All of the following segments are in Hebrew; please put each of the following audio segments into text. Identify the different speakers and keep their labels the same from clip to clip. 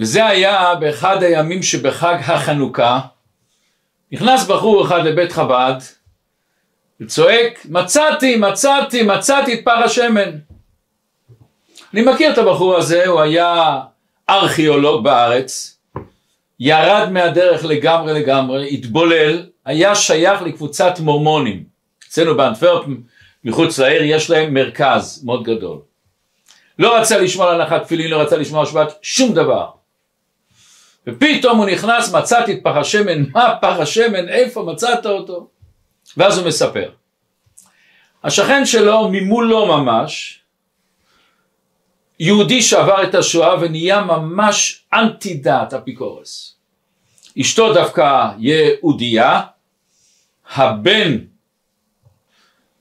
Speaker 1: וזה היה באחד הימים שבחג החנוכה, נכנס בחור אחד לבית חב"ד וצועק מצאתי מצאתי מצאתי את פר השמן. אני מכיר את הבחור הזה הוא היה ארכיאולוג בארץ ירד מהדרך לגמרי לגמרי התבולל היה שייך לקבוצת מורמונים. אצלנו באנטוורפן מחוץ לעיר יש להם מרכז מאוד גדול. לא רצה לשמור על הנחת תפילין לא רצה לשמור על שבת שום דבר ופתאום הוא נכנס, מצאתי את פח השמן, מה פח השמן, איפה מצאת אותו? ואז הוא מספר. השכן שלו ממולו ממש, יהודי שעבר את השואה ונהיה ממש אנטי דת אפיקורס. אשתו דווקא יהודייה, הבן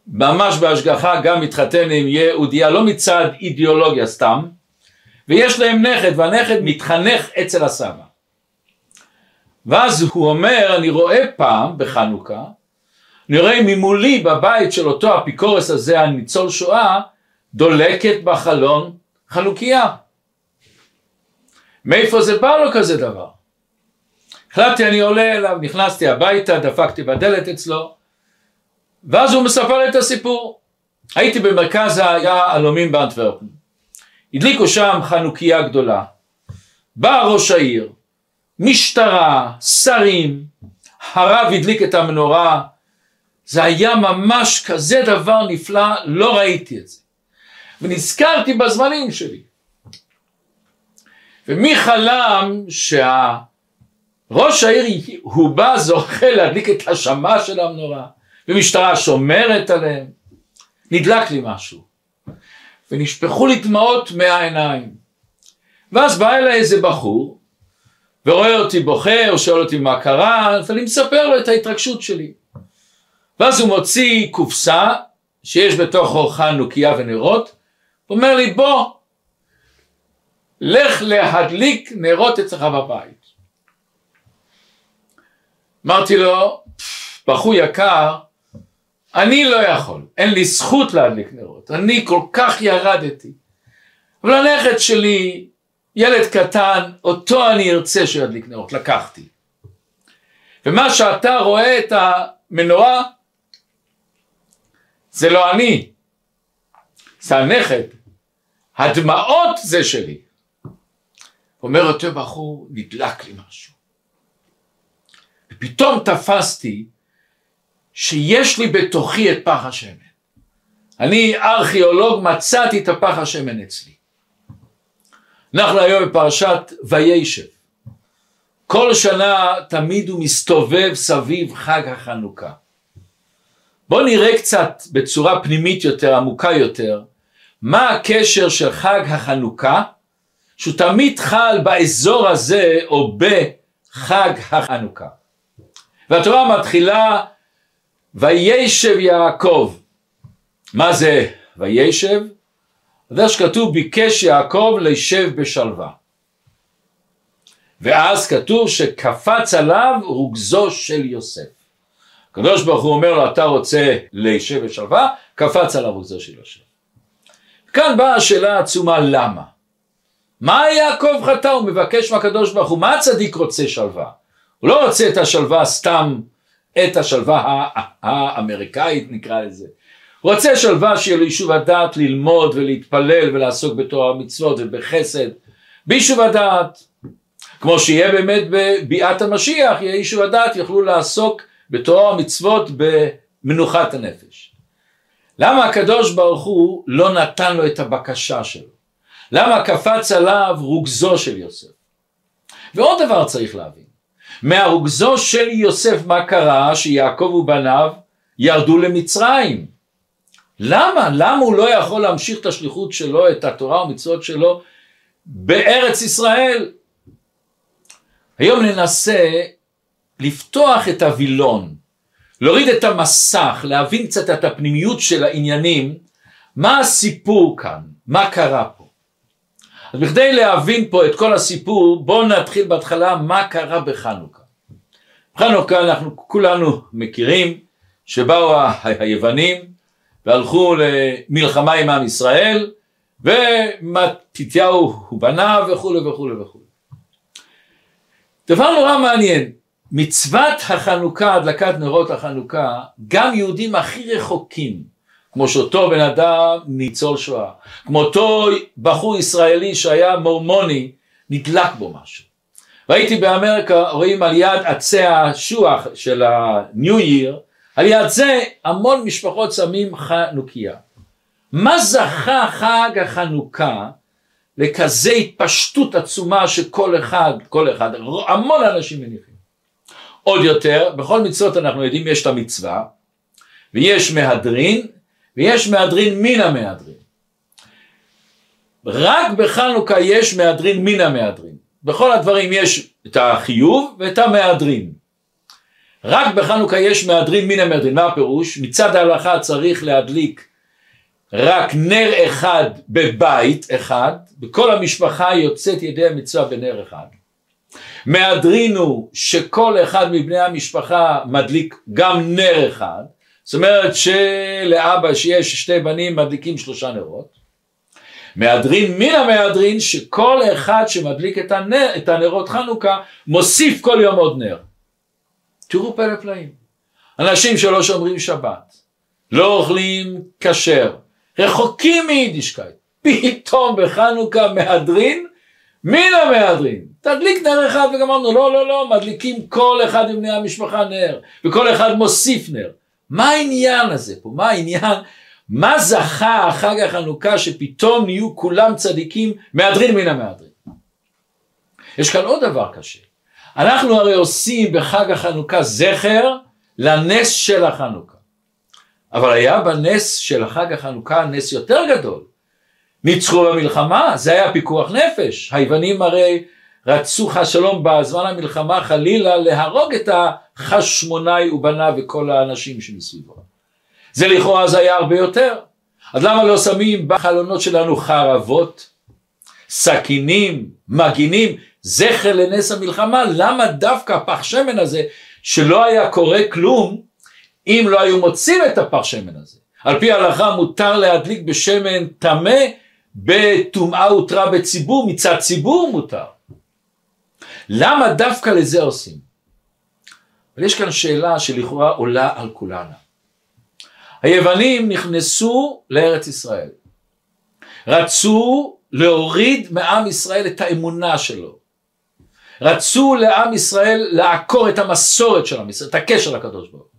Speaker 1: ממש בהשגחה גם מתחתן עם יהודייה, לא מצד אידיאולוגיה סתם, ויש להם נכד, והנכד מתחנך אצל הסבא. ואז הוא אומר, אני רואה פעם בחנוכה, אני רואה ממולי בבית של אותו אפיקורס הזה, הניצול שואה, דולקת בחלון חנוכיה. מאיפה זה בא לו כזה דבר? החלטתי אני עולה אליו, נכנסתי הביתה, דפקתי בדלת אצלו, ואז הוא מספר לי את הסיפור. הייתי במרכז היהלומים באנטוורפן. הדליקו שם חנוכיה גדולה. בא ראש העיר, משטרה, שרים, הרב הדליק את המנורה, זה היה ממש כזה דבר נפלא, לא ראיתי את זה. ונזכרתי בזמנים שלי. ומי חלם שהראש העיר הוא בא זוכה להדליק את השמה של המנורה, ומשטרה שומרת עליהם. נדלק לי משהו. ונשפכו לי דמעות מהעיניים. ואז בא אליי איזה בחור, ורואה אותי בוכה, או שואל אותי מה קרה, אז אני מספר לו את ההתרגשות שלי. ואז הוא מוציא קופסה, שיש בתוכו חנוכיה ונרות, הוא אומר לי בוא, לך להדליק נרות אצלך בבית. אמרתי לו, בחור יקר, אני לא יכול, אין לי זכות להדליק נרות, אני כל כך ירדתי. אבל הנכד שלי ילד קטן, אותו אני ארצה שידליק נרות, לקחתי. ומה שאתה רואה את המנורה, זה לא אני, זה הנכד. הדמעות זה שלי. אומר אותו בחור, נדלק לי משהו. ופתאום תפסתי שיש לי בתוכי את פח השמן. אני ארכיאולוג, מצאתי את הפח השמן אצלי. אנחנו היום בפרשת וישב. כל שנה תמיד הוא מסתובב סביב חג החנוכה. בואו נראה קצת בצורה פנימית יותר, עמוקה יותר, מה הקשר של חג החנוכה, שהוא תמיד חל באזור הזה או בחג החנוכה. והתורה מתחילה וישב יעקב. מה זה וישב? זה שכתוב ביקש יעקב לישב בשלווה. ואז כתוב שקפץ עליו רוגזו של יוסף. הקדוש ברוך הוא אומר לו אתה רוצה לישב בשלווה, קפץ עליו רוגזו של יוסף. כאן באה השאלה העצומה למה? מה יעקב חטא? הוא מבקש מהקדוש ברוך הוא, מה הצדיק רוצה שלווה? הוא לא רוצה את השלווה סתם, את השלווה האמריקאית נקרא לזה, רוצה שלווה שיהיה לו יישוב הדעת ללמוד ולהתפלל ולעסוק בתורה ומצוות ובחסד. ביישוב הדעת כמו שיהיה באמת בביאת המשיח יהיה יישוב הדעת יוכלו לעסוק בתורה ומצוות במנוחת הנפש. למה הקדוש ברוך הוא לא נתן לו את הבקשה שלו? למה קפץ עליו רוגזו של יוסף? ועוד דבר צריך להבין. מהרוגזו של יוסף מה קרה? שיעקב ובניו ירדו למצרים למה? למה הוא לא יכול להמשיך את השליחות שלו, את התורה ומצוות שלו בארץ ישראל? היום ננסה לפתוח את הווילון, להוריד את המסך, להבין קצת את הפנימיות של העניינים, מה הסיפור כאן, מה קרה פה. אז בכדי להבין פה את כל הסיפור, בואו נתחיל בהתחלה מה קרה בחנוכה. בחנוכה אנחנו כולנו מכירים שבאו היוונים והלכו למלחמה עם עם ישראל ומתתיהו ובניו וכולי וכולי וכולי. דבר נורא מעניין, מצוות החנוכה, הדלקת נרות החנוכה, גם יהודים הכי רחוקים, כמו שאותו בן אדם ניצול שואה, כמו אותו בחור ישראלי שהיה מורמוני, נדלק בו משהו. ראיתי באמריקה, רואים על יד עצי השוח של ה-New Year, יד זה המון משפחות שמים חנוכיה. מה זכה חג החנוכה לכזה התפשטות עצומה שכל אחד, כל אחד, המון אנשים מניחים. עוד יותר, בכל מצוות אנחנו יודעים יש את המצווה, ויש מהדרין, ויש מהדרין מן המהדרין. רק בחנוכה יש מהדרין מן המהדרין. בכל הדברים יש את החיוב ואת המהדרין. רק בחנוכה יש מהדרין מן המהדרין. מה הפירוש? מצד ההלכה צריך להדליק רק נר אחד בבית אחד, וכל המשפחה יוצאת ידי המצווה בנר אחד. מהדרין הוא שכל אחד מבני המשפחה מדליק גם נר אחד, זאת אומרת שלאבא שיש שתי בנים מדליקים שלושה נרות. מהדרין מן המהדרין שכל אחד שמדליק את, הנר, את הנרות חנוכה מוסיף כל יום עוד נר. תראו פלא פלאים. אנשים שלא שומרים שבת, לא אוכלים כשר, רחוקים מ yiddishkeit, פתאום בחנוכה מהדרין מן המהדרין, תדליק נר אחד וגמרנו, לא לא לא, מדליקים כל אחד מבני המשפחה נר, וכל אחד מוסיף נר. מה העניין הזה פה? מה העניין? מה זכה חג החנוכה שפתאום נהיו כולם צדיקים מהדרין מן המהדרין? יש כאן עוד דבר קשה. אנחנו הרי עושים בחג החנוכה זכר לנס של החנוכה. אבל היה בנס של חג החנוכה נס יותר גדול. ניצחו במלחמה, זה היה פיקוח נפש. היוונים הרי רצו חס שלום בזמן המלחמה חלילה להרוג את החשמונאי ובניו וכל האנשים שמסביבו. זה לכאורה זה היה הרבה יותר. אז למה לא שמים בחלונות שלנו חרבות, סכינים, מגינים, זכר לנס המלחמה? למה דווקא הפח שמן הזה, שלא היה קורה כלום, אם לא היו מוצאים את הפח שמן הזה. על פי ההלכה מותר להדליק בשמן טמא בטומאה הותרה בציבור, מצד ציבור מותר. למה דווקא לזה עושים? אבל יש כאן שאלה שלכאורה עולה על כולנו. היוונים נכנסו לארץ ישראל. רצו להוריד מעם ישראל את האמונה שלו. רצו לעם ישראל לעקור את המסורת של עם ישראל, את הקשר לקדוש ברוך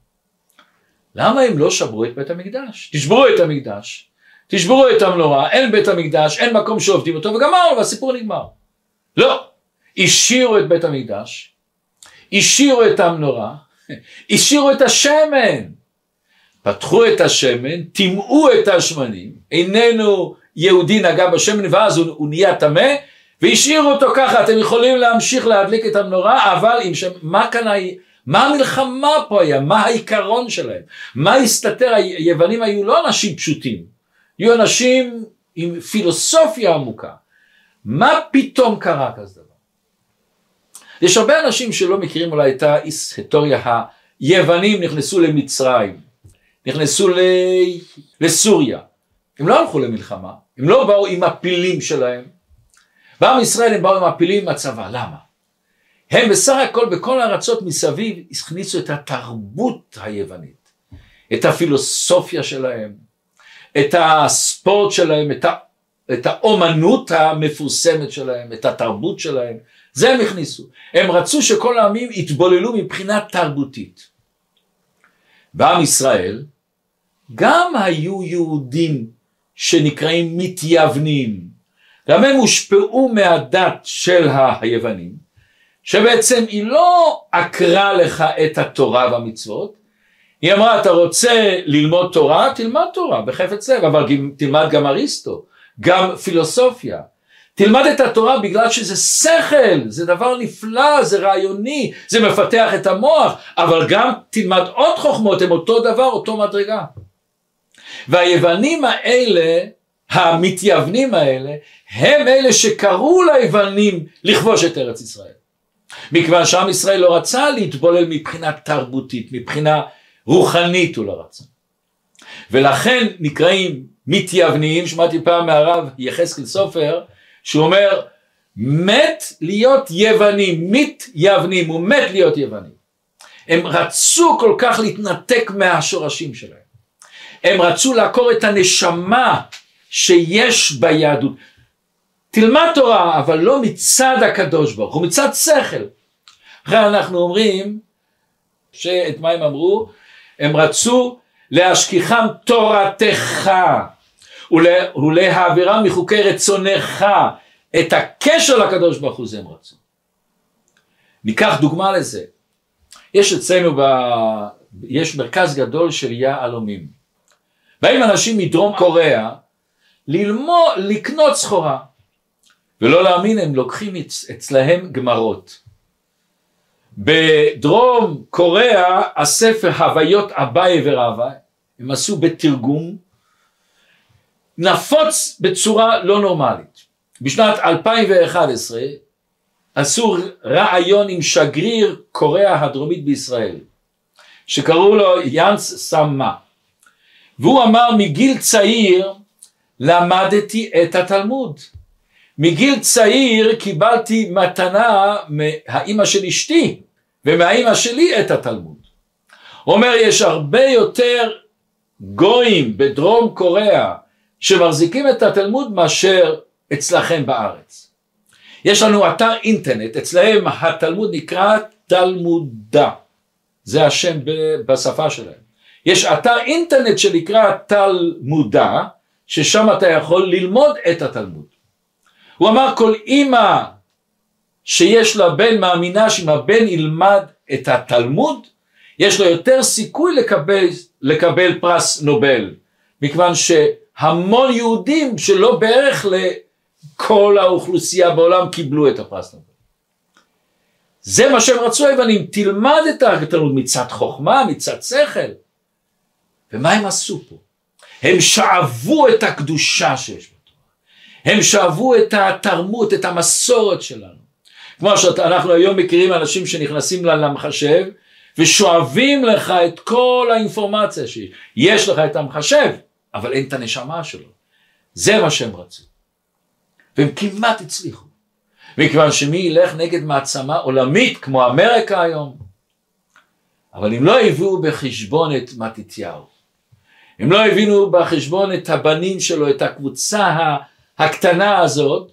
Speaker 1: למה הם לא שברו את בית המקדש? תשברו את המקדש, תשברו את המנורה, אין בית המקדש, אין מקום שעובדים אותו וגמרנו והסיפור נגמר. לא, השאירו את בית המקדש, השאירו את המנורה, השאירו את השמן, פתחו את השמן, טימאו את השמנים, איננו יהודי נגע בשמן ואז הוא, הוא נהיה טמא והשאירו אותו ככה, אתם יכולים להמשיך להדליק את המנורה אבל עם שם, מה כאן מה המלחמה פה היה? מה העיקרון שלהם? מה הסתתר? היוונים היו לא אנשים פשוטים, היו אנשים עם פילוסופיה עמוקה. מה פתאום קרה כזה דבר? יש הרבה אנשים שלא מכירים אולי את ההיסטוריה, היוונים נכנסו למצרים, נכנסו לסוריה, הם לא הלכו למלחמה, הם לא באו עם הפילים שלהם, בעם ישראל הם באו עם הפילים מהצבא, למה? הם בסך הכל בכל הארצות מסביב הכניסו את התרבות היוונית, את הפילוסופיה שלהם, את הספורט שלהם, את, ה, את האומנות המפורסמת שלהם, את התרבות שלהם, זה הם הכניסו. הם רצו שכל העמים יתבוללו מבחינה תרבותית. בעם ישראל גם היו יהודים שנקראים מתייוונים, גם הם הושפעו מהדת של היוונים, שבעצם היא לא עקרה לך את התורה והמצוות, היא אמרה אתה רוצה ללמוד תורה, תלמד תורה בחפץ לב, אבל תלמד גם אריסטו, גם פילוסופיה. תלמד את התורה בגלל שזה שכל, זה דבר נפלא, זה רעיוני, זה מפתח את המוח, אבל גם תלמד עוד חוכמות, הם אותו דבר, אותו מדרגה. והיוונים האלה, המתייוונים האלה, הם אלה שקראו ליוונים לכבוש את ארץ ישראל. מכיוון שעם ישראל לא רצה להתבולל מבחינה תרבותית, מבחינה רוחנית הוא לא רצה. ולכן נקראים מתייוונים, שמעתי פעם מהרב יחזקאל סופר, שהוא אומר מת להיות יווני, מתייוונים, הוא מת להיות יווני. הם רצו כל כך להתנתק מהשורשים שלהם. הם רצו לעקור את הנשמה שיש ביהדות. תלמד תורה, אבל לא מצד הקדוש ברוך הוא, מצד שכל. אחרי אנחנו אומרים, שאת מה הם אמרו? הם רצו להשכיחם תורתך ולהעבירם מחוקי רצונך את הקשר לקדוש ברוך הוא זה הם רצו. ניקח דוגמה לזה. יש אצלנו, ב... יש מרכז גדול של יהלומים. באים אנשים מדרום קוריאה ללמוד, לקנות סחורה. ולא להאמין, הם לוקחים אצלהם גמרות. בדרום קוריאה הספר הוויות אביי ורביי, הם עשו בתרגום, נפוץ בצורה לא נורמלית. בשנת 2011 עשו ראיון עם שגריר קוריאה הדרומית בישראל, שקראו לו יאנס סאמה, והוא אמר מגיל צעיר למדתי את התלמוד. מגיל צעיר קיבלתי מתנה מהאימא של אשתי ומהאימא שלי את התלמוד. אומר יש הרבה יותר גויים בדרום קוריאה שמחזיקים את התלמוד מאשר אצלכם בארץ. יש לנו אתר אינטרנט, אצלהם התלמוד נקרא תלמודה, זה השם בשפה שלהם. יש אתר אינטרנט שנקרא תלמודה, ששם אתה יכול ללמוד את התלמוד. הוא אמר כל אימא שיש לה בן מאמינה שאם הבן ילמד את התלמוד, יש לו יותר סיכוי לקבל, לקבל פרס נובל, מכיוון שהמון יהודים שלא בערך לכל האוכלוסייה בעולם קיבלו את הפרס נובל. זה מה שהם רצו היוונים, תלמד את התלמוד מצד חוכמה, מצד שכל. ומה הם עשו פה? הם שאבו את הקדושה שיש בתורה. הם שאבו את התרמות, את המסורת שלנו. כמו שאנחנו היום מכירים אנשים שנכנסים למחשב ושואבים לך את כל האינפורמציה שיש. יש לך את המחשב, אבל אין את הנשמה שלו. זה מה שהם רצו. והם כמעט הצליחו. מכיוון שמי ילך נגד מעצמה עולמית כמו אמריקה היום, אבל אם לא הביאו בחשבון את מתתיהו, הם לא הבינו בחשבון את הבנים שלו, את הקבוצה הקטנה הזאת,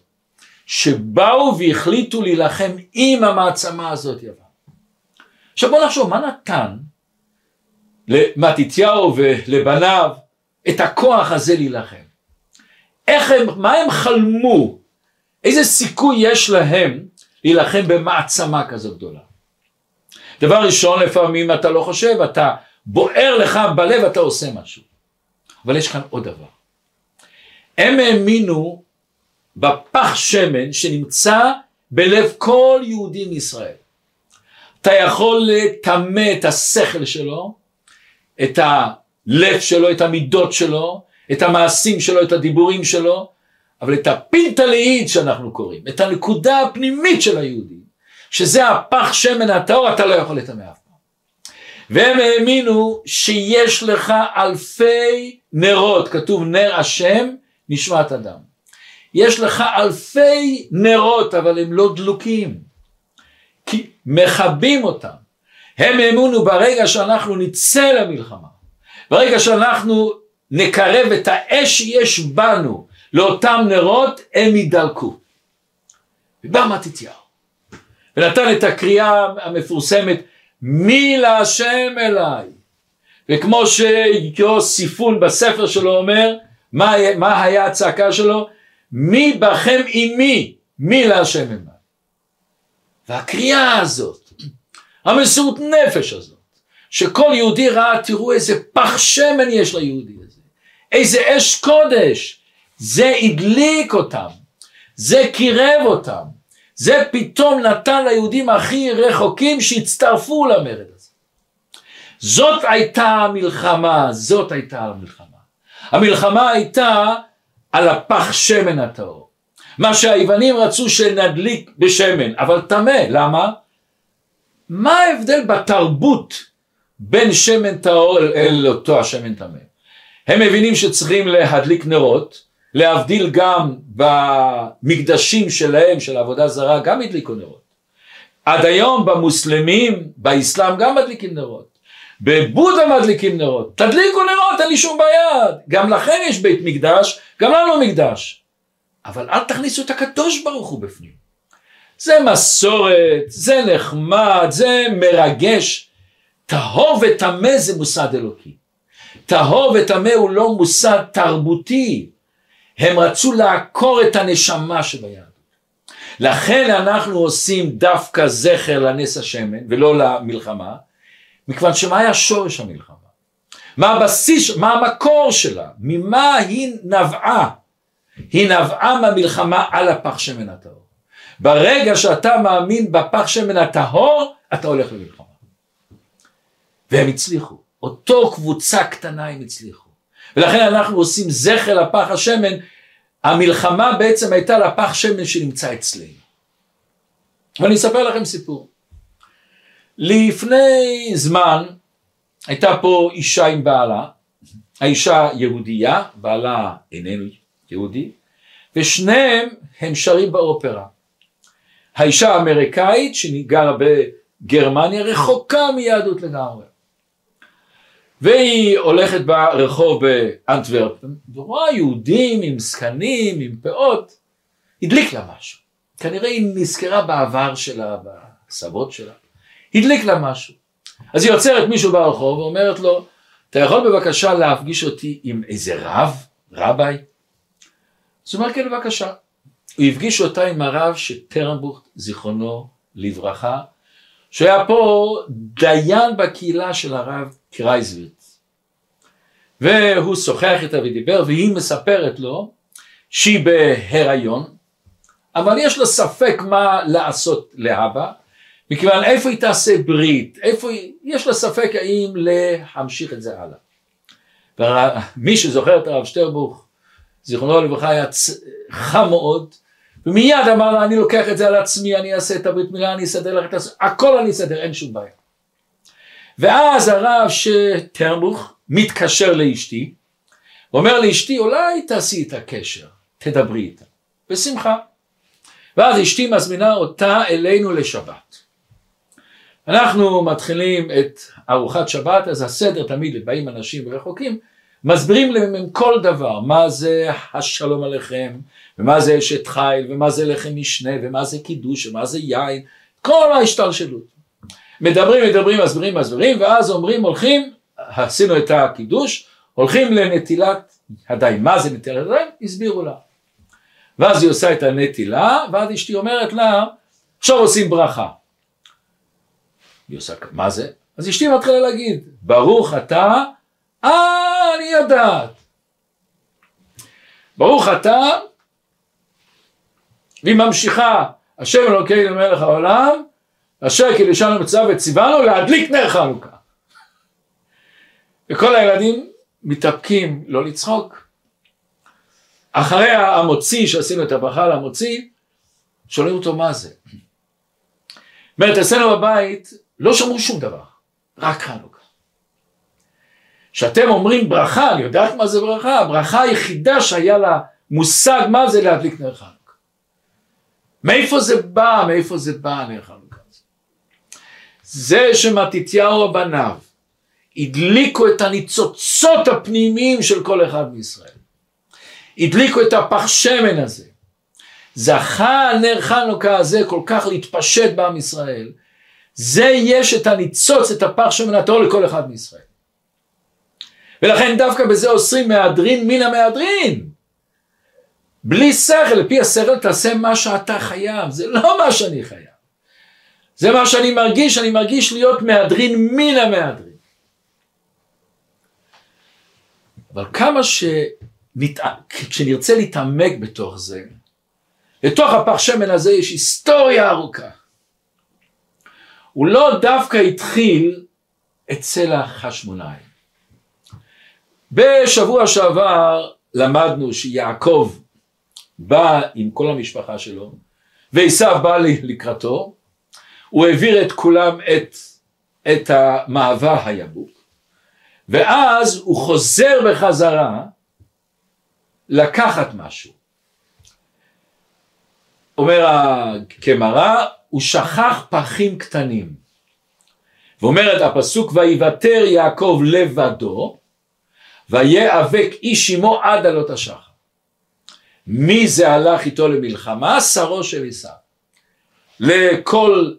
Speaker 1: שבאו והחליטו להילחם עם המעצמה הזאת יוון. עכשיו בוא נחשוב, מה נתן למתתיהו ולבניו את הכוח הזה להילחם? איך הם, מה הם חלמו? איזה סיכוי יש להם להילחם במעצמה כזו גדולה? דבר ראשון, לפעמים אתה לא חושב, אתה בוער לך בלב, אתה עושה משהו. אבל יש כאן עוד דבר. הם האמינו בפח שמן שנמצא בלב כל יהודי מישראל. אתה יכול לטמא את השכל שלו, את הלב שלו, את המידות שלו, את המעשים שלו, את הדיבורים שלו, אבל את הפינטליעית שאנחנו קוראים, את הנקודה הפנימית של היהודי, שזה הפח שמן הטהור, אתה לא יכול לטמא אף. והם האמינו שיש לך אלפי נרות, כתוב נר השם נשמת אדם. יש לך אלפי נרות אבל הם לא דלוקים, כי מכבים אותם. הם האמינו ברגע שאנחנו נצא למלחמה, ברגע שאנחנו נקרב את האש שיש בנו לאותם נרות, הם ידלקו. ובא מתתיהו, ונתן את הקריאה המפורסמת, מי להשם אליי. וכמו שיוסיפון בספר שלו אומר, מה, מה היה הצעקה שלו? מי בכם עמי, מי להשם אליי. והקריאה הזאת, המסירות נפש הזאת, שכל יהודי ראה, תראו איזה פח שמן יש ליהודי הזה, איזה אש קודש, זה הדליק אותם, זה קירב אותם, זה פתאום נתן ליהודים הכי רחוקים שהצטרפו למרד הזה. זאת הייתה המלחמה, זאת הייתה המלחמה. המלחמה הייתה על הפח שמן הטהור. מה שהיוונים רצו שנדליק בשמן, אבל טמא, למה? מה ההבדל בתרבות בין שמן טהור אל אותו השמן טמא? הם מבינים שצריכים להדליק נרות, להבדיל גם במקדשים שלהם של עבודה זרה גם הדליקו נרות. עד היום במוסלמים, באסלאם גם מדליקים נרות. בבודה מדליקים נרות. תדליקו נרות, אין לי שום בעיה. גם לכם יש בית מקדש, גם לנו מקדש. אבל אל תכניסו את הקדוש ברוך הוא בפנים. זה מסורת, זה נחמד, זה מרגש. טהור וטמא זה מוסד אלוקי. טהור וטמא הוא לא מוסד תרבותי. הם רצו לעקור את הנשמה שביהדות. לכן אנחנו עושים דווקא זכר לנס השמן ולא למלחמה, מכיוון שמה היה שורש המלחמה? מה הבסיס, מה המקור שלה? ממה היא נבעה? היא נבעה מהמלחמה על הפח שמן הטהור. ברגע שאתה מאמין בפח שמן הטהור, אתה הולך למלחמה. והם הצליחו. אותו קבוצה קטנה הם הצליחו. ולכן אנחנו עושים זכר לפח השמן, המלחמה בעצם הייתה לפח שמן שנמצא אצלנו. ואני אספר לכם סיפור. לפני זמן הייתה פה אישה עם בעלה, האישה יהודייה, בעלה איננו יהודי, ושניהם הם שרים באופרה. האישה האמריקאית שגרה בגרמניה רחוקה מיהדות לגמרי. והיא הולכת ברחוב באנטוורפן ורואה יהודים עם זקנים, עם פאות, הדליק לה משהו. כנראה היא נזכרה בעבר שלה, בסבות שלה. הדליק לה משהו. אז היא עוצרת מישהו ברחוב ואומרת לו, אתה יכול בבקשה להפגיש אותי עם איזה רב, רביי? אז הוא אומר כן בבקשה. הוא הפגיש אותה עם הרב שטרנבוכט זיכרונו לברכה, שהיה פה דיין בקהילה של הרב קרייזווירט. והוא שוחח איתה ודיבר והיא מספרת לו שהיא בהיריון אבל יש לה ספק מה לעשות להבא מכיוון איפה היא תעשה ברית, איפה היא, יש לה ספק האם להמשיך את זה הלאה. ומי שזוכר את הרב שטרבוך, זיכרונו לברכה, היה חם מאוד, ומיד אמר לה, אני לוקח את זה על עצמי, אני אעשה את הברית מילה, אני אסדר לך את זה, הכל אני אסדר, אין שום בעיה. ואז הרב שטרבוך מתקשר לאשתי, ואומר לאשתי, אולי תעשי את הקשר, תדברי איתה, בשמחה. ואז אשתי מזמינה אותה אלינו לשבת. אנחנו מתחילים את ארוחת שבת, אז הסדר תמיד באים אנשים רחוקים, מסבירים להם כל דבר, מה זה השלום עליכם, ומה זה אשת חיל, ומה זה לחם משנה, ומה זה קידוש, ומה זה יין, כל ההשתלשלות. מדברים, מדברים, מסבירים, מסבירים, ואז אומרים, הולכים, עשינו את הקידוש, הולכים לנטילת ידיים. מה זה נטילת ידיים? הסבירו לה. ואז היא עושה את הנטילה, ואז אשתי אומרת לה, עכשיו עושים ברכה. היא עושה, מה זה? אז אשתי מתחילה להגיד, ברוך אתה, אה, אני יודעת. ברוך אתה, והיא ממשיכה, השם אלוקינו מלך העולם, אשר קידשנו מצווה וציוונו להדליק נר חנוכה. וכל הילדים מתאפקים לא לצחוק. אחרי המוציא שעשינו את הברכה על המוציא, שואלים אותו מה זה. אומרת אצלנו בבית לא שמעו שום דבר, רק חנוכה. כשאתם אומרים ברכה, אני יודעת מה זה ברכה, הברכה היחידה שהיה לה מושג מה זה להדליק נר חנוכה. מאיפה זה בא, מאיפה זה בא נר חנוכה? זה שמתתיהו בניו הדליקו את הניצוצות הפנימיים של כל אחד מישראל. הדליקו את הפח שמן הזה. זכה נר חנוכה הזה כל כך להתפשט בעם ישראל, זה יש את הניצוץ, את הפח שמן הטהור לכל אחד מישראל. ולכן דווקא בזה אוסרים מהדרין מן המהדרין. בלי שכל, לפי השכל תעשה מה שאתה חייב, זה לא מה שאני חייב. זה מה שאני מרגיש, אני מרגיש להיות מהדרין מן המהדרין. אבל כמה שנת... כשנרצה להתעמק בתוך זה, לתוך הפח שמן הזה יש היסטוריה ארוכה. הוא לא דווקא התחיל אצל החשמונאים. בשבוע שעבר למדנו שיעקב בא עם כל המשפחה שלו ועשיו בא לקראתו, הוא העביר את כולם את, את המעבר היבוק ואז הוא חוזר בחזרה לקחת משהו. אומר הקמרא, הוא שכח פחים קטנים. ואומרת הפסוק, ויוותר יעקב לבדו, ויאבק איש עמו עד עלות השחר. מי זה הלך איתו למלחמה? שרו של עשיו. לכל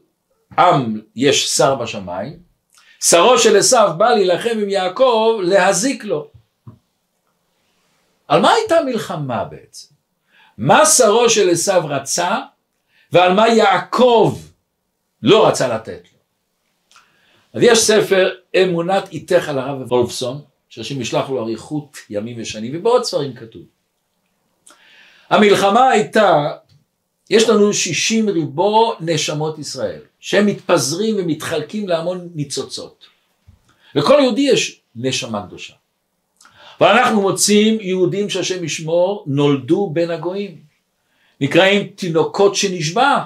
Speaker 1: עם יש שר בשמיים, שרו של עשיו בא להילחם עם יעקב להזיק לו. על מה הייתה מלחמה בעצם? מה שרו של עשיו רצה ועל מה יעקב לא רצה לתת לו. אז יש ספר אמונת איתך על הרב וולפסון, שהשם ישלח לו אריכות ימים ושנים, ובעוד ספרים כתוב. המלחמה הייתה, יש לנו שישים ריבו נשמות ישראל, שהם מתפזרים ומתחלקים להמון ניצוצות. לכל יהודי יש נשמה קדושה. ואנחנו מוצאים יהודים שהשם ישמור נולדו בין הגויים. נקראים תינוקות שנשבע,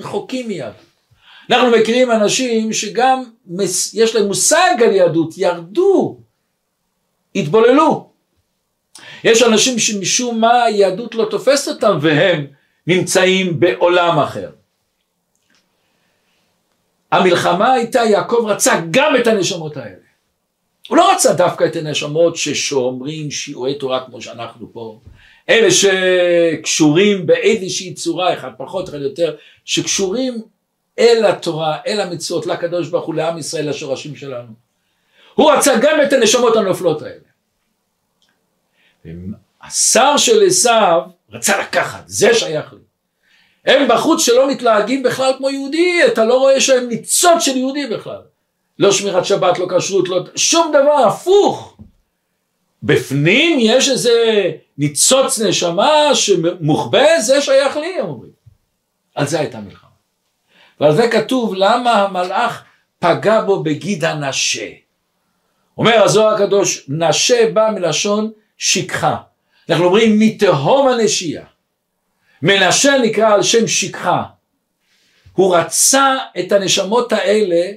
Speaker 1: רחוקים מיהדות. אנחנו מכירים אנשים שגם יש להם מושג על יהדות, ירדו, התבוללו. יש אנשים שמשום מה היהדות לא תופסת אותם והם נמצאים בעולם אחר. המלחמה הייתה, יעקב רצה גם את הנשמות האלה. הוא לא רצה דווקא את הנשמות ששומרים שיעורי תורה כמו שאנחנו פה, אלה שקשורים באיזושהי צורה, אחד פחות, אחד יותר, שקשורים אל התורה, אל המצוות, לקדוש ברוך הוא, לעם ישראל, לשורשים שלנו. הוא רצה גם את הנשמות הנופלות האלה. השר של עשיו רצה לקחת, זה שייך לי. הם בחוץ שלא מתלהגים בכלל כמו יהודי, אתה לא רואה שהם ניצוץ של יהודי בכלל. לא שמירת שבת, לא כשרות, לא... שום דבר, הפוך. בפנים יש איזה ניצוץ נשמה שמוחבא, זה שייך לי, הם אומרים. על זה הייתה מלחמה. ועל זה כתוב למה המלאך פגע בו בגיד הנשה. אומר הזוהר הקדוש, נשה בא מלשון שכחה. אנחנו אומרים מתהום הנשייה. מנשה נקרא על שם שכחה. הוא רצה את הנשמות האלה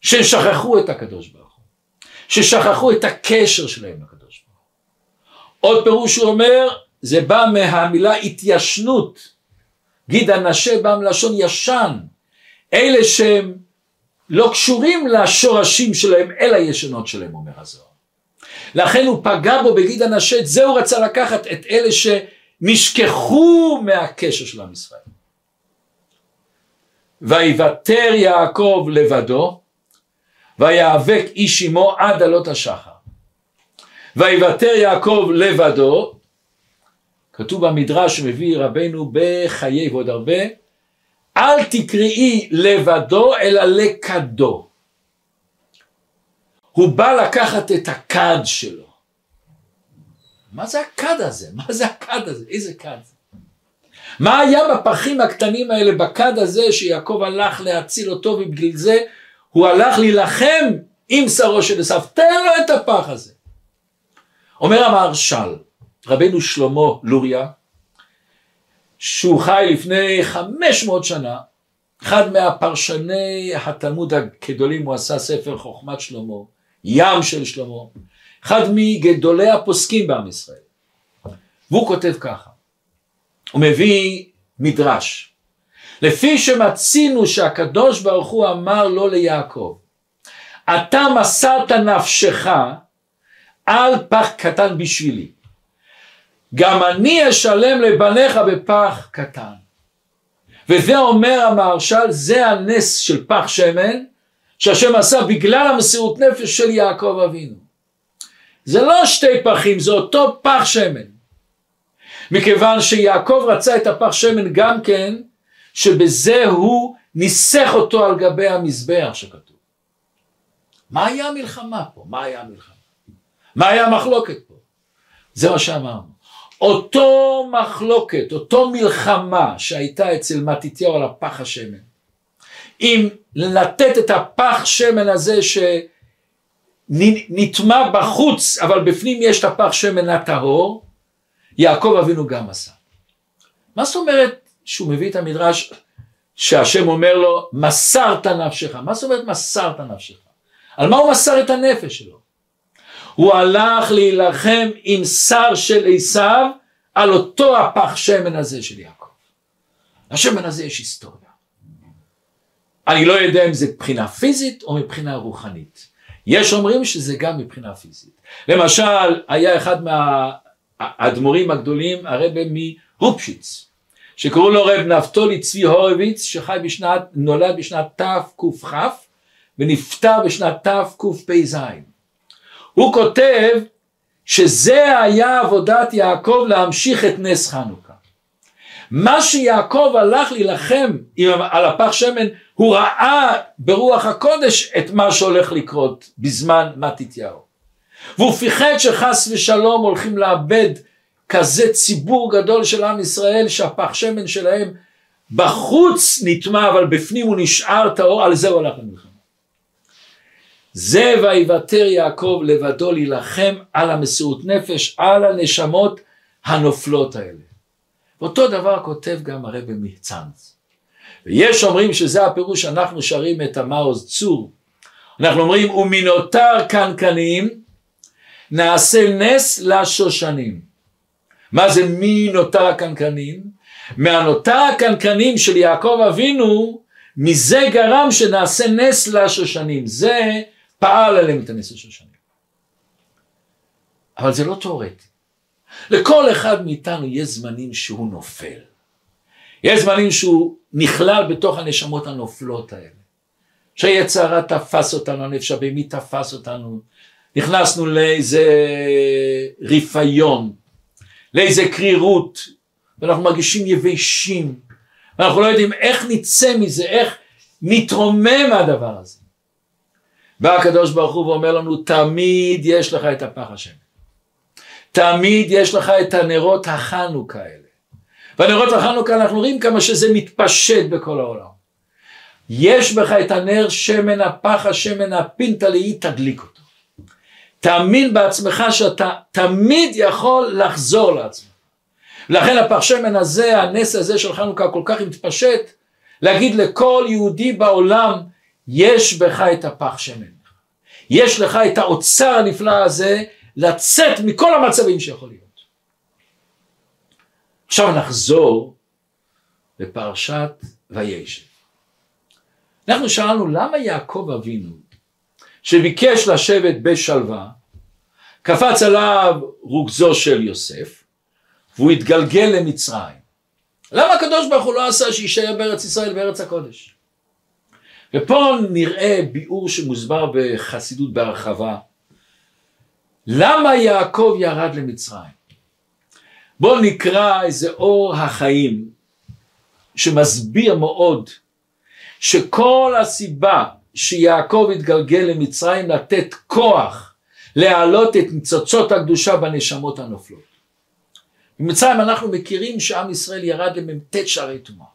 Speaker 1: ששכחו את הקדוש ברוך הוא, ששכחו את הקשר שלהם לקדוש ברוך הוא. עוד פירוש הוא אומר, זה בא מהמילה התיישנות. גיד הנשה בא מלשון ישן. אלה שהם לא קשורים לשורשים שלהם, אל הישנות שלהם, אומר הזוהר. לכן הוא פגע בו בגיד הנשה, את זה הוא רצה לקחת, את אלה שנשכחו מהקשר של עם ישראל. ויוותר יעקב לבדו, ויאבק איש עמו עד עלות השחר. ויוותר יעקב לבדו, כתוב במדרש שמביא רבנו בחיי ועוד הרבה, אל תקראי לבדו אלא לכדו. הוא בא לקחת את הכד שלו. מה זה הכד הזה? מה זה הכד הזה? איזה כד? מה היה בפחים הקטנים האלה בכד הזה שיעקב הלך להציל אותו ובגלל זה הוא הלך להילחם עם שרו של עשיו, תן לו את הפח הזה. אומר המהרש"ל, רבנו שלמה לוריה, שהוא חי לפני 500 שנה, אחד מהפרשני התלמוד הגדולים, הוא עשה ספר חוכמת שלמה, ים של שלמה, אחד מגדולי הפוסקים בעם ישראל. והוא כותב ככה, הוא מביא מדרש, לפי שמצינו שהקדוש ברוך הוא אמר לו ליעקב, אתה מסרת נפשך על פח קטן בשבילי, גם אני אשלם לבניך בפח קטן. וזה אומר המהרש"ל, זה הנס של פח שמן, שהשם עשה בגלל המסירות נפש של יעקב אבינו. זה לא שתי פחים, זה אותו פח שמן. מכיוון שיעקב רצה את הפח שמן גם כן שבזה הוא ניסח אותו על גבי המזבח שכתוב. מה היה המלחמה פה? מה היה המלחמה? מה היה המחלוקת פה? זה מה שאמרנו. אותו מחלוקת, אותו מלחמה שהייתה אצל מתתיהו על הפח השמן, אם לתת את הפח שמן הזה שנטמע בחוץ אבל בפנים יש את הפח שמן הטהור, יעקב אבינו גם עשה. מה זאת אומרת שהוא מביא את המדרש שהשם אומר לו מסרת נפשך, מה זאת אומרת מסרת נפשך? על מה הוא מסר את הנפש שלו? הוא הלך להילחם עם שר של עשיו על אותו הפח שמן הזה של יעקב. לשמן הזה יש היסטוריה. אני לא יודע אם זה מבחינה פיזית או מבחינה רוחנית. יש אומרים שזה גם מבחינה פיזית. למשל, היה אחד מהאדמו"רים הגדולים, הרבה מהופשיץ, שקראו לו רב נפתולי צבי הורוביץ, שחי בשנת, נולד בשנת תקכ ונפטר בשנת תקפ"ז. הוא כותב שזה היה עבודת יעקב להמשיך את נס חנוכה. מה שיעקב הלך להילחם על הפח שמן, הוא ראה ברוח הקודש את מה שהולך לקרות בזמן מתתיהו. והוא פיחד שחס ושלום הולכים לאבד כזה ציבור גדול של עם ישראל שהפח שמן שלהם בחוץ נטמע אבל בפנים הוא נשאר טהור, על זה הוא הלך למלחמה. זה ויוותר יעקב לבדו להילחם על המסירות נפש, על הנשמות הנופלות האלה. ואותו דבר כותב גם הרבי מחצנץ. ויש אומרים שזה הפירוש שאנחנו שרים את המעוז צור. אנחנו אומרים ומנותר קנקנים נעשה נס לשושנים. מה זה מי נותר הקנקנים? מהנותר הקנקנים של יעקב אבינו מזה גרם שנעשה נס לשושנים. זה פעל עליהם את הנס השושנים. אבל זה לא תיאורטי. לכל אחד מאיתנו יש זמנים שהוא נופל. יש זמנים שהוא נכלל בתוך הנשמות הנופלות האלה. שהיצר הרע תפס אותנו, הנפש הבהמי תפס אותנו, נכנסנו לאיזה רפיון, לאיזה קרירות, ואנחנו מרגישים יבשים, ואנחנו לא יודעים איך נצא מזה, איך נתרומם מהדבר הזה. בא הקדוש ברוך הוא ואומר לנו תמיד יש לך את הפח השם תמיד יש לך את הנרות החנוכה האלה. והנרות החנוכה אנחנו רואים כמה שזה מתפשט בכל העולם. יש בך את הנר שמן הפח השמן הפינטלי תדליק אותו. תאמין בעצמך שאתה תמיד יכול לחזור לעצמך. לכן הפח שמן הזה הנס הזה של חנוכה כל כך מתפשט להגיד לכל יהודי בעולם יש בך את הפח שמן. יש לך את האוצר הנפלא הזה לצאת מכל המצבים שיכול להיות. עכשיו נחזור לפרשת וישב. אנחנו שאלנו למה יעקב אבינו שביקש לשבת בשלווה קפץ עליו רוגזו של יוסף והוא התגלגל למצרים. למה הקדוש ברוך הוא לא עשה שיישאר בארץ ישראל בארץ הקודש? ופה נראה ביאור שמוסבר בחסידות בהרחבה. למה יעקב ירד למצרים? בואו נקרא איזה אור החיים שמסביר מאוד שכל הסיבה שיעקב התגלגל למצרים לתת כוח להעלות את ניצוצות הקדושה בנשמות הנופלות. במצרים אנחנו מכירים שעם ישראל ירד למ"ט שערי טומאה.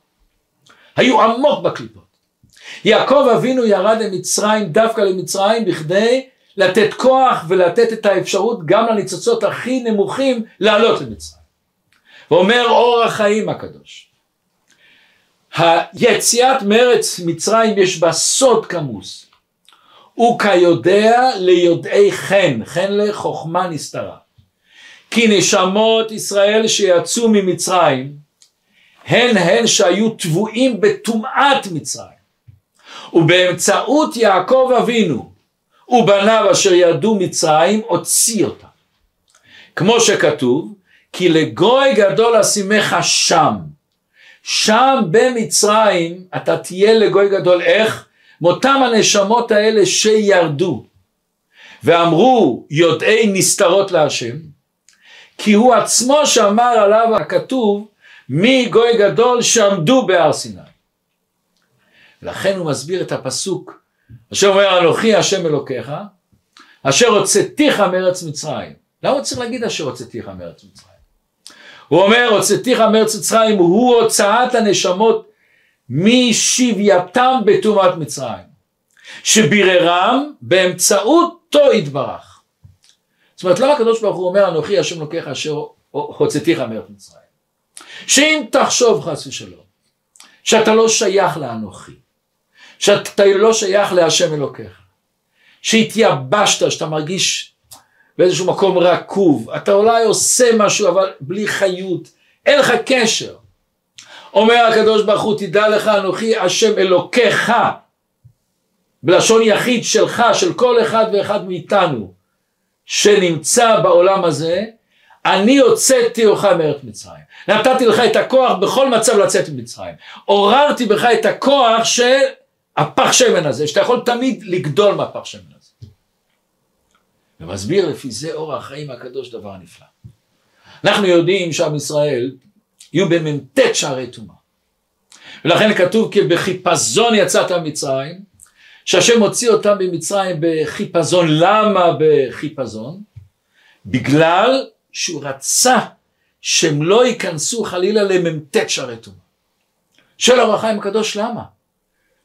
Speaker 1: היו עמוק בקליפות. יעקב אבינו ירד למצרים, דווקא למצרים, בכדי לתת כוח ולתת את האפשרות גם לניצוצות הכי נמוכים לעלות למצרים. ואומר אור החיים הקדוש. היציאת מארץ מצרים יש בה סוד כמוס. וכיודע ליודעי חן, חן לחוכמה נסתרה. כי נשמות ישראל שיצאו ממצרים הן הן שהיו טבועים בטומאת מצרים. ובאמצעות יעקב אבינו ובניו אשר ירדו מצרים הוציא אותם. כמו שכתוב כי לגוי גדול אשימך שם. שם במצרים אתה תהיה לגוי גדול איך? מאותם הנשמות האלה שירדו ואמרו יודעי נסתרות להשם כי הוא עצמו שאמר עליו הכתוב מי גוי גדול שעמדו בהר סיני לכן הוא מסביר את הפסוק אשר אומר אנוכי השם אלוקיך אשר הוצאתיך מארץ מצרים. למה צריך להגיד אשר הוצאתיך מארץ מצרים הוא אומר הוצאתיך מארץ מצרים הוא הוצאת הנשמות משבייתם בטומאת מצרים שביררם באמצעותו יתברך. זאת אומרת למה הקדוש ברוך הוא אומר אנוכי השם אלוקיך אשר הוצאתיך מארץ מצרים שאם תחשוב חס ושלום שאתה לא שייך לאנוכי שאתה לא שייך להשם אלוקיך, שהתייבשת, שאתה מרגיש באיזשהו מקום רקוב, אתה אולי עושה משהו אבל בלי חיות, אין לך קשר. אומר הקדוש ברוך הוא תדע לך אנוכי השם אלוקיך בלשון יחיד שלך של כל אחד ואחד מאיתנו שנמצא בעולם הזה אני הוצאתי אותך מארץ מצרים. נתתי לך את הכוח בכל מצב לצאת ממצרים. עוררתי בך את הכוח של הפח שמן הזה שאתה יכול תמיד לגדול מהפח שמן הזה ומסביר לפי זה אור החיים הקדוש דבר נפלא אנחנו יודעים שעם ישראל יהיו במ"ט שערי טומאה ולכן כתוב כי בחיפזון יצאת ממצרים, שהשם הוציא אותם ממצרים בחיפזון. למה בחיפזון? בגלל שהוא רצה שהם לא ייכנסו חלילה למ"ט שערי טומאה. שואל אור החיים הקדוש למה?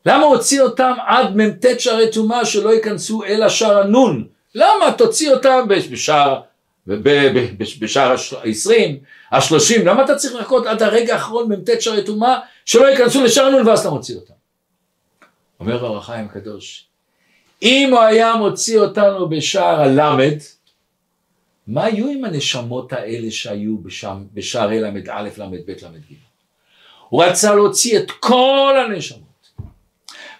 Speaker 1: למה הוציא אותם עד מ"ט שערי טומאה שלא ייכנסו אל השער הנון? למה תוציא אותם בשער בשער ה-20, ה-30, למה אתה צריך לחכות עד הרגע האחרון מ"ט שערי טומאה שלא ייכנסו לשער נון ואז אתה מוציא אותם? אומר אור החיים הקדוש, אם הוא היה מוציא אותנו בשער הלמד, מה היו עם הנשמות האלה שהיו בשערי ל"א, ל"ב, ל"ג? הוא רצה להוציא את כל הנשמות.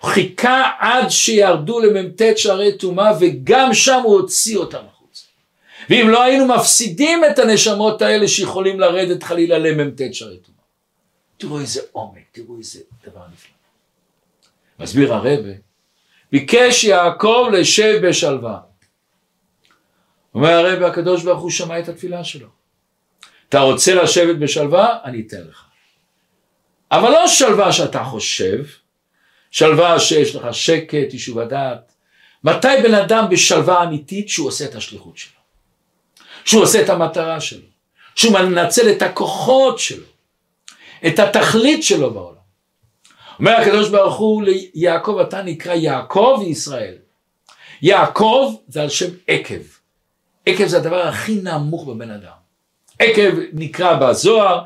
Speaker 1: חיכה עד שירדו למ"ט שערי טומאה וגם שם הוא הוציא אותם. ואם לא היינו מפסידים את הנשמות האלה שיכולים לרדת חלילה למ"ט שערי טומאה. תראו איזה עומק, תראו איזה דבר נפלא. מסביר הרבה, ביקש יעקב לשב בשלווה. אומר הרבה הקדוש ברוך הוא שמע את התפילה שלו. אתה רוצה לשבת בשלווה? אני אתן לך. אבל לא שלווה שאתה חושב, שלווה שיש לך שקט, יישוב הדעת. מתי בן אדם בשלווה אמיתית שהוא עושה את השליחות שלו? שהוא עושה את המטרה שלו, שהוא מנצל את הכוחות שלו, את התכלית שלו בעולם. אומר הקדוש ברוך הוא ליעקב אתה נקרא יעקב וישראל. יעקב זה על שם עקב. עקב זה הדבר הכי נמוך בבן אדם. עקב נקרא בזוהר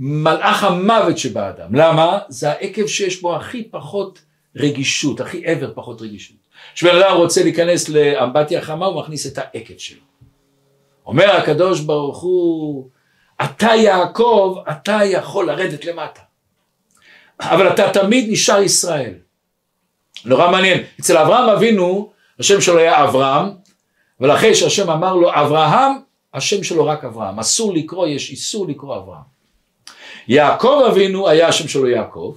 Speaker 1: המלאך המוות שבאדם. למה? זה העקב שיש בו הכי פחות רגישות, הכי עבר פחות רגישות. כשבן אדם רוצה להיכנס לאמבטיה חמה הוא מכניס את העקב שלו. אומר הקדוש ברוך הוא, אתה יעקב, אתה יכול לרדת למטה. אבל אתה תמיד נשאר ישראל. נורא מעניין. אצל אברהם אבינו, השם שלו היה אברהם, אבל אחרי שהשם אמר לו אברהם, השם שלו רק אברהם. אסור לקרוא, יש איסור לקרוא אברהם. יעקב אבינו היה השם שלו יעקב,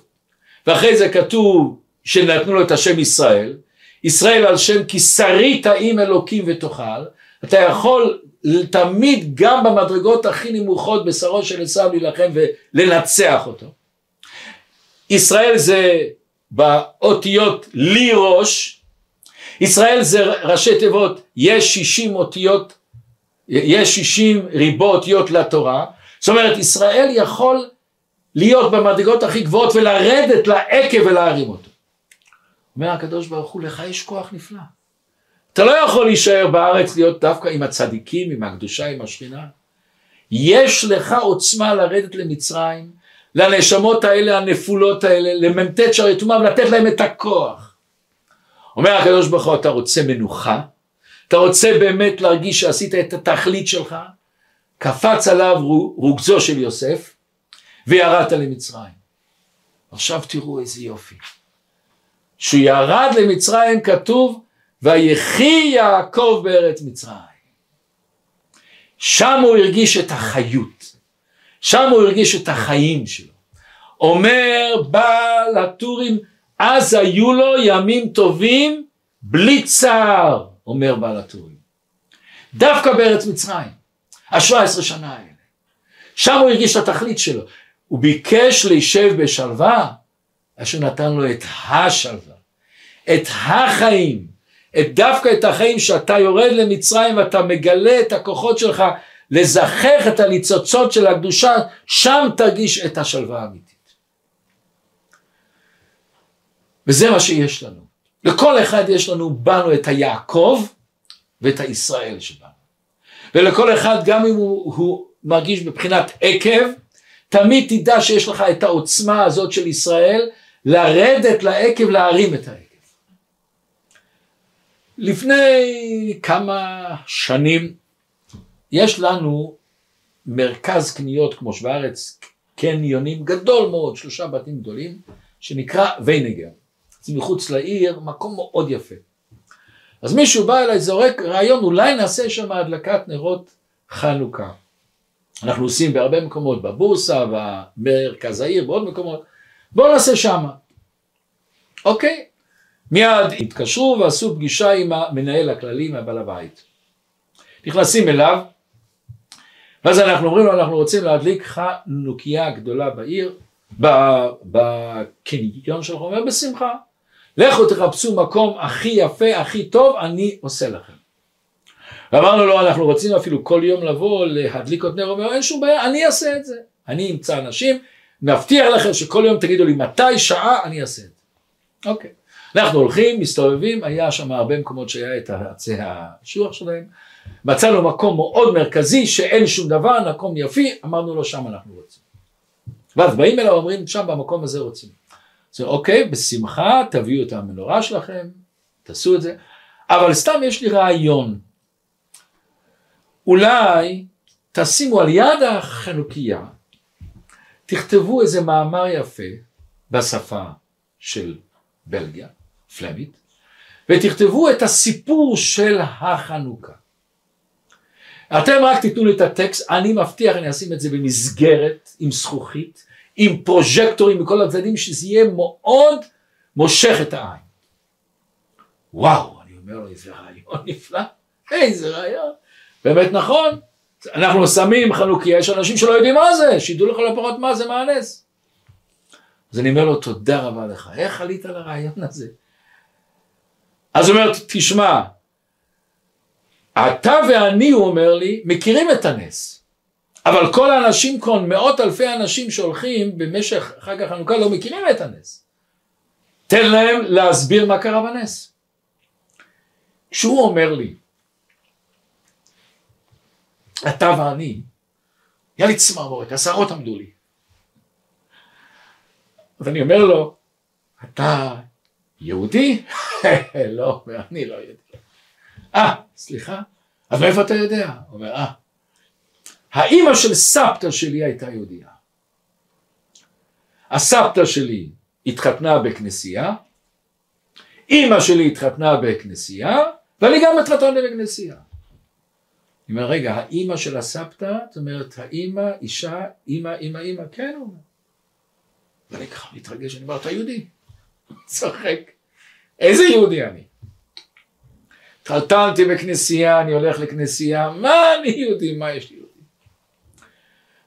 Speaker 1: ואחרי זה כתוב שנתנו לו את השם ישראל, ישראל על שם כי שרית עם אלוקים ותאכל, אתה יכול תמיד גם במדרגות הכי נמוכות בשרו של עשיו להילחם ולנצח אותו. ישראל זה באותיות לי ראש, ישראל זה ראשי תיבות יש שישים אותיות, יש שישים ריבו אותיות לתורה, זאת אומרת ישראל יכול להיות במדרגות הכי גבוהות ולרדת לעקב ולהרים אותו. אומר הקדוש ברוך הוא, לך יש כוח נפלא. אתה לא יכול להישאר בארץ להיות דווקא עם הצדיקים, עם הקדושה, עם השכינה. יש לך עוצמה לרדת למצרים, לנשמות האלה, הנפולות האלה, למ"ט שערי טומאה ולתת להם את הכוח. אומר הקדוש ברוך הוא, אתה רוצה מנוחה? אתה רוצה באמת להרגיש שעשית את התכלית שלך? קפץ עליו רוגזו של יוסף וירדת למצרים. עכשיו תראו איזה יופי. שהוא ירד למצרים כתוב ויחי יעקב בארץ מצרים. שם הוא הרגיש את החיות, שם הוא הרגיש את החיים שלו. אומר בעל הטורים אז היו לו ימים טובים בלי צער, אומר בעל הטורים. דווקא בארץ מצרים, השבע עשרה שנה האלה. שם הוא הרגיש את התכלית שלו. הוא ביקש להישב בשלווה, אשר נתן לו את השלווה, את החיים, את דווקא את החיים שאתה יורד למצרים ואתה מגלה את הכוחות שלך לזכך את הניצוצות של הקדושה, שם תרגיש את השלווה האמיתית. וזה מה שיש לנו. לכל אחד יש לנו בנו את היעקב ואת הישראל שבנו. ולכל אחד גם אם הוא, הוא מרגיש מבחינת עקב, תמיד תדע שיש לך את העוצמה הזאת של ישראל לרדת לעקב להרים את העקב. לפני כמה שנים יש לנו מרכז קניות כמו שבארץ קניונים גדול מאוד, שלושה בתים גדולים, שנקרא ויינגר. זה מחוץ לעיר, מקום מאוד יפה. אז מישהו בא אליי, זורק רעיון, אולי נעשה שם הדלקת נרות חנוכה. אנחנו עושים בהרבה מקומות, בבורסה, במרכז העיר, בעוד מקומות, בואו נעשה שמה. אוקיי, מיד התקשרו ועשו פגישה עם המנהל הכללי, מהבעל הבית. נכנסים אליו, ואז אנחנו אומרים לו, אנחנו רוצים להדליק חנוכיה גדולה בעיר, בקניון שלך, הוא אומר בשמחה. לכו תחפשו מקום הכי יפה, הכי טוב, אני עושה לכם. ואמרנו לו, אנחנו רוצים אפילו כל יום לבוא להדליק עוד נר, הוא אומר, אין שום בעיה, אני אעשה את זה. אני אמצא אנשים, מבטיח לכם שכל יום תגידו לי מתי, שעה, אני אעשה את זה. אוקיי. אנחנו הולכים, מסתובבים, היה שם הרבה מקומות שהיה את עצי השוח שלהם, מצאנו מקום מאוד מרכזי שאין שום דבר, מקום יפי, אמרנו לו שם אנחנו רוצים. ואז באים אליו ואומרים שם במקום הזה רוצים. אז אוקיי, בשמחה תביאו את המנורה שלכם, תעשו את זה, אבל סתם יש לי רעיון. אולי תשימו על יד החנוכיה, תכתבו איזה מאמר יפה בשפה של בלגיה, פלמית, ותכתבו את הסיפור של החנוכה. אתם רק תיתנו לי את הטקסט, אני מבטיח, אני אשים את זה במסגרת עם זכוכית, עם פרוז'קטורים מכל הצדדים, שזה יהיה מאוד מושך את העין. וואו, אני אומר לו, איזה רעיון נפלא, איזה רעיון. באמת נכון, אנחנו שמים חנוכיה, יש אנשים שלא יודעים מה זה, שידעו לך לפחות מה זה, מה הנס. אז אני אומר לו, תודה רבה לך, איך עלית לרעיון הזה? אז הוא אומר, תשמע, אתה ואני, הוא אומר לי, מכירים את הנס. אבל כל האנשים כאן, מאות אלפי אנשים שהולכים במשך חג החנוכה לא מכירים את הנס. תן להם להסביר מה קרה בנס. כשהוא אומר לי, אתה ואני, היה לי צמרמורת, השערות עמדו לי. אז אני אומר לו, אתה יהודי? לא, אני לא יהודי. אה, סליחה? אז מאיפה אתה יודע? הוא אומר, אה, האימא של סבתא שלי הייתה יהודייה. הסבתא שלי התחתנה בכנסייה, אימא שלי התחתנה בכנסייה, ואני גם התחתנתי בכנסייה. אני אומר, רגע, האימא של הסבתא, זאת אומרת, האימא, אישה, אימא, אימא, אימא, כן, הוא אומר. ואני ככה מתרגש, אני אומר, אתה יהודי. צוחק. איזה יהודי אני? התחתנתי בכנסייה, אני הולך לכנסייה, מה אני יהודי, מה יש לי יהודי?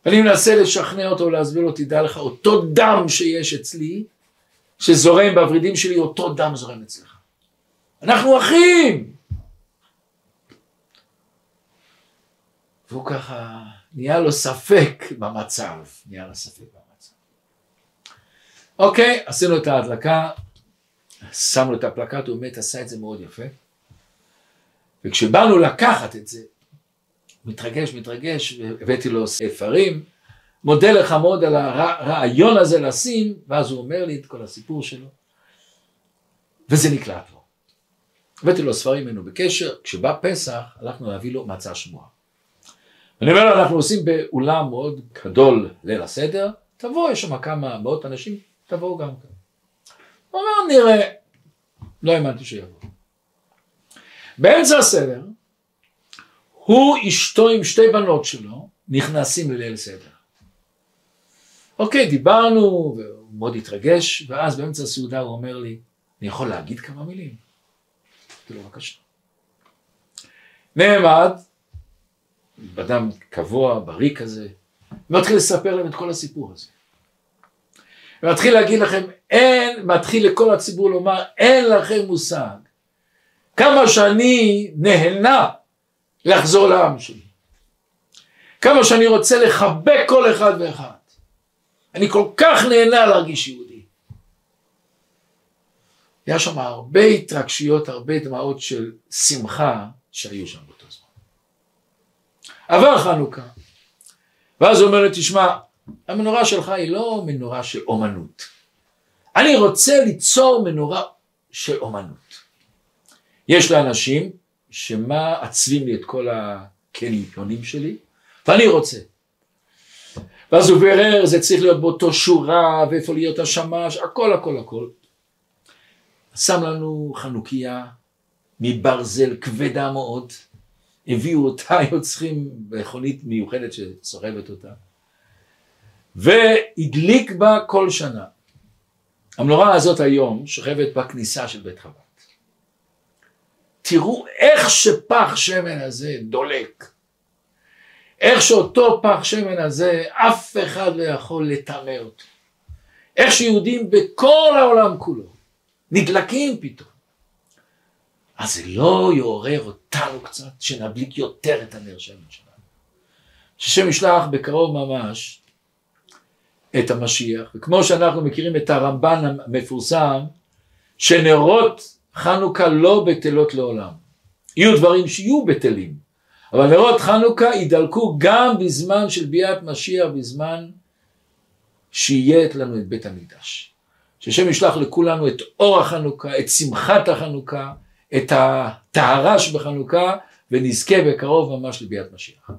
Speaker 1: ואני מנסה לשכנע אותו ולהסביר לו, תדע לך, אותו דם שיש אצלי, שזורם בוורידים שלי, אותו דם זורם אצלך. אנחנו אחים! והוא ככה, נהיה לו ספק במצב, נהיה לו ספק במצב. אוקיי, עשינו את ההדלקה, שמנו את הפלקט, הוא באמת עשה את זה מאוד יפה. וכשבאנו לקחת את זה, מתרגש, מתרגש, הבאתי לו ספרים, מודה לך מאוד על הרעיון הזה לשים, ואז הוא אומר לי את כל הסיפור שלו, וזה נקלט לו. הבאתי לו ספרים, היינו בקשר, כשבא פסח, הלכנו להביא לו מצה שמועה. אני אומר לו, אנחנו עושים באולם מאוד גדול ליל הסדר, תבוא, יש שם כמה מאות אנשים, תבואו גם כאן. הוא אומר, נראה, לא האמנתי שיבוא. באמצע הסדר, הוא אשתו עם שתי בנות שלו נכנסים לליל סדר. אוקיי, דיברנו, והוא מאוד התרגש, ואז באמצע הסעודה הוא אומר לי, אני יכול להגיד כמה מילים? אמרתי לו, בבקשה. נעמד, אדם קבוע, בריא כזה, ומתחיל לספר להם את כל הסיפור הזה. ומתחיל להגיד לכם, אין, מתחיל לכל הציבור לומר, אין לכם מושג כמה שאני נהנה לחזור לעם שלי. כמה שאני רוצה לחבק כל אחד ואחד. אני כל כך נהנה להרגיש יהודי. היה שם הרבה התרגשויות, הרבה דמעות של שמחה שהיו שם. עבר חנוכה, ואז הוא אומר לי, תשמע, המנורה שלך היא לא מנורה של אומנות. אני רוצה ליצור מנורה של אומנות. יש לאנשים שמה עצבים לי את כל הקניונים שלי, ואני רוצה. ואז הוא בירר, זה צריך להיות באותו שורה, ואיפה להיות השמש, הכל הכל הכל. שם לנו חנוכיה מברזל כבדה מאוד, הביאו אותה יוצרים מכונית מיוחדת שסוחבת אותה, והדליק בה כל שנה. המנורה הזאת היום שוכבת בכניסה של בית חב"ד. תראו איך שפח שמן הזה דולק. איך שאותו פח שמן הזה אף אחד לא יכול לטמא אותו. איך שיהודים בכל העולם כולו נדלקים פתאום. אז זה לא יעורר אותנו קצת שנדליק יותר את הנר שלנו. ששם ישלח בקרוב ממש את המשיח, וכמו שאנחנו מכירים את הרמב"ן המפורסם, שנרות חנוכה לא בטלות לעולם. יהיו דברים שיהיו בטלים, אבל נרות חנוכה ידלקו גם בזמן של ביאת משיח, בזמן שיהיה לנו את בית המקדש. שהשם ישלח לכולנו את אור החנוכה, את שמחת החנוכה, את הטהרה שבחנוכה, ונזכה בקרוב ממש לביאת משיח.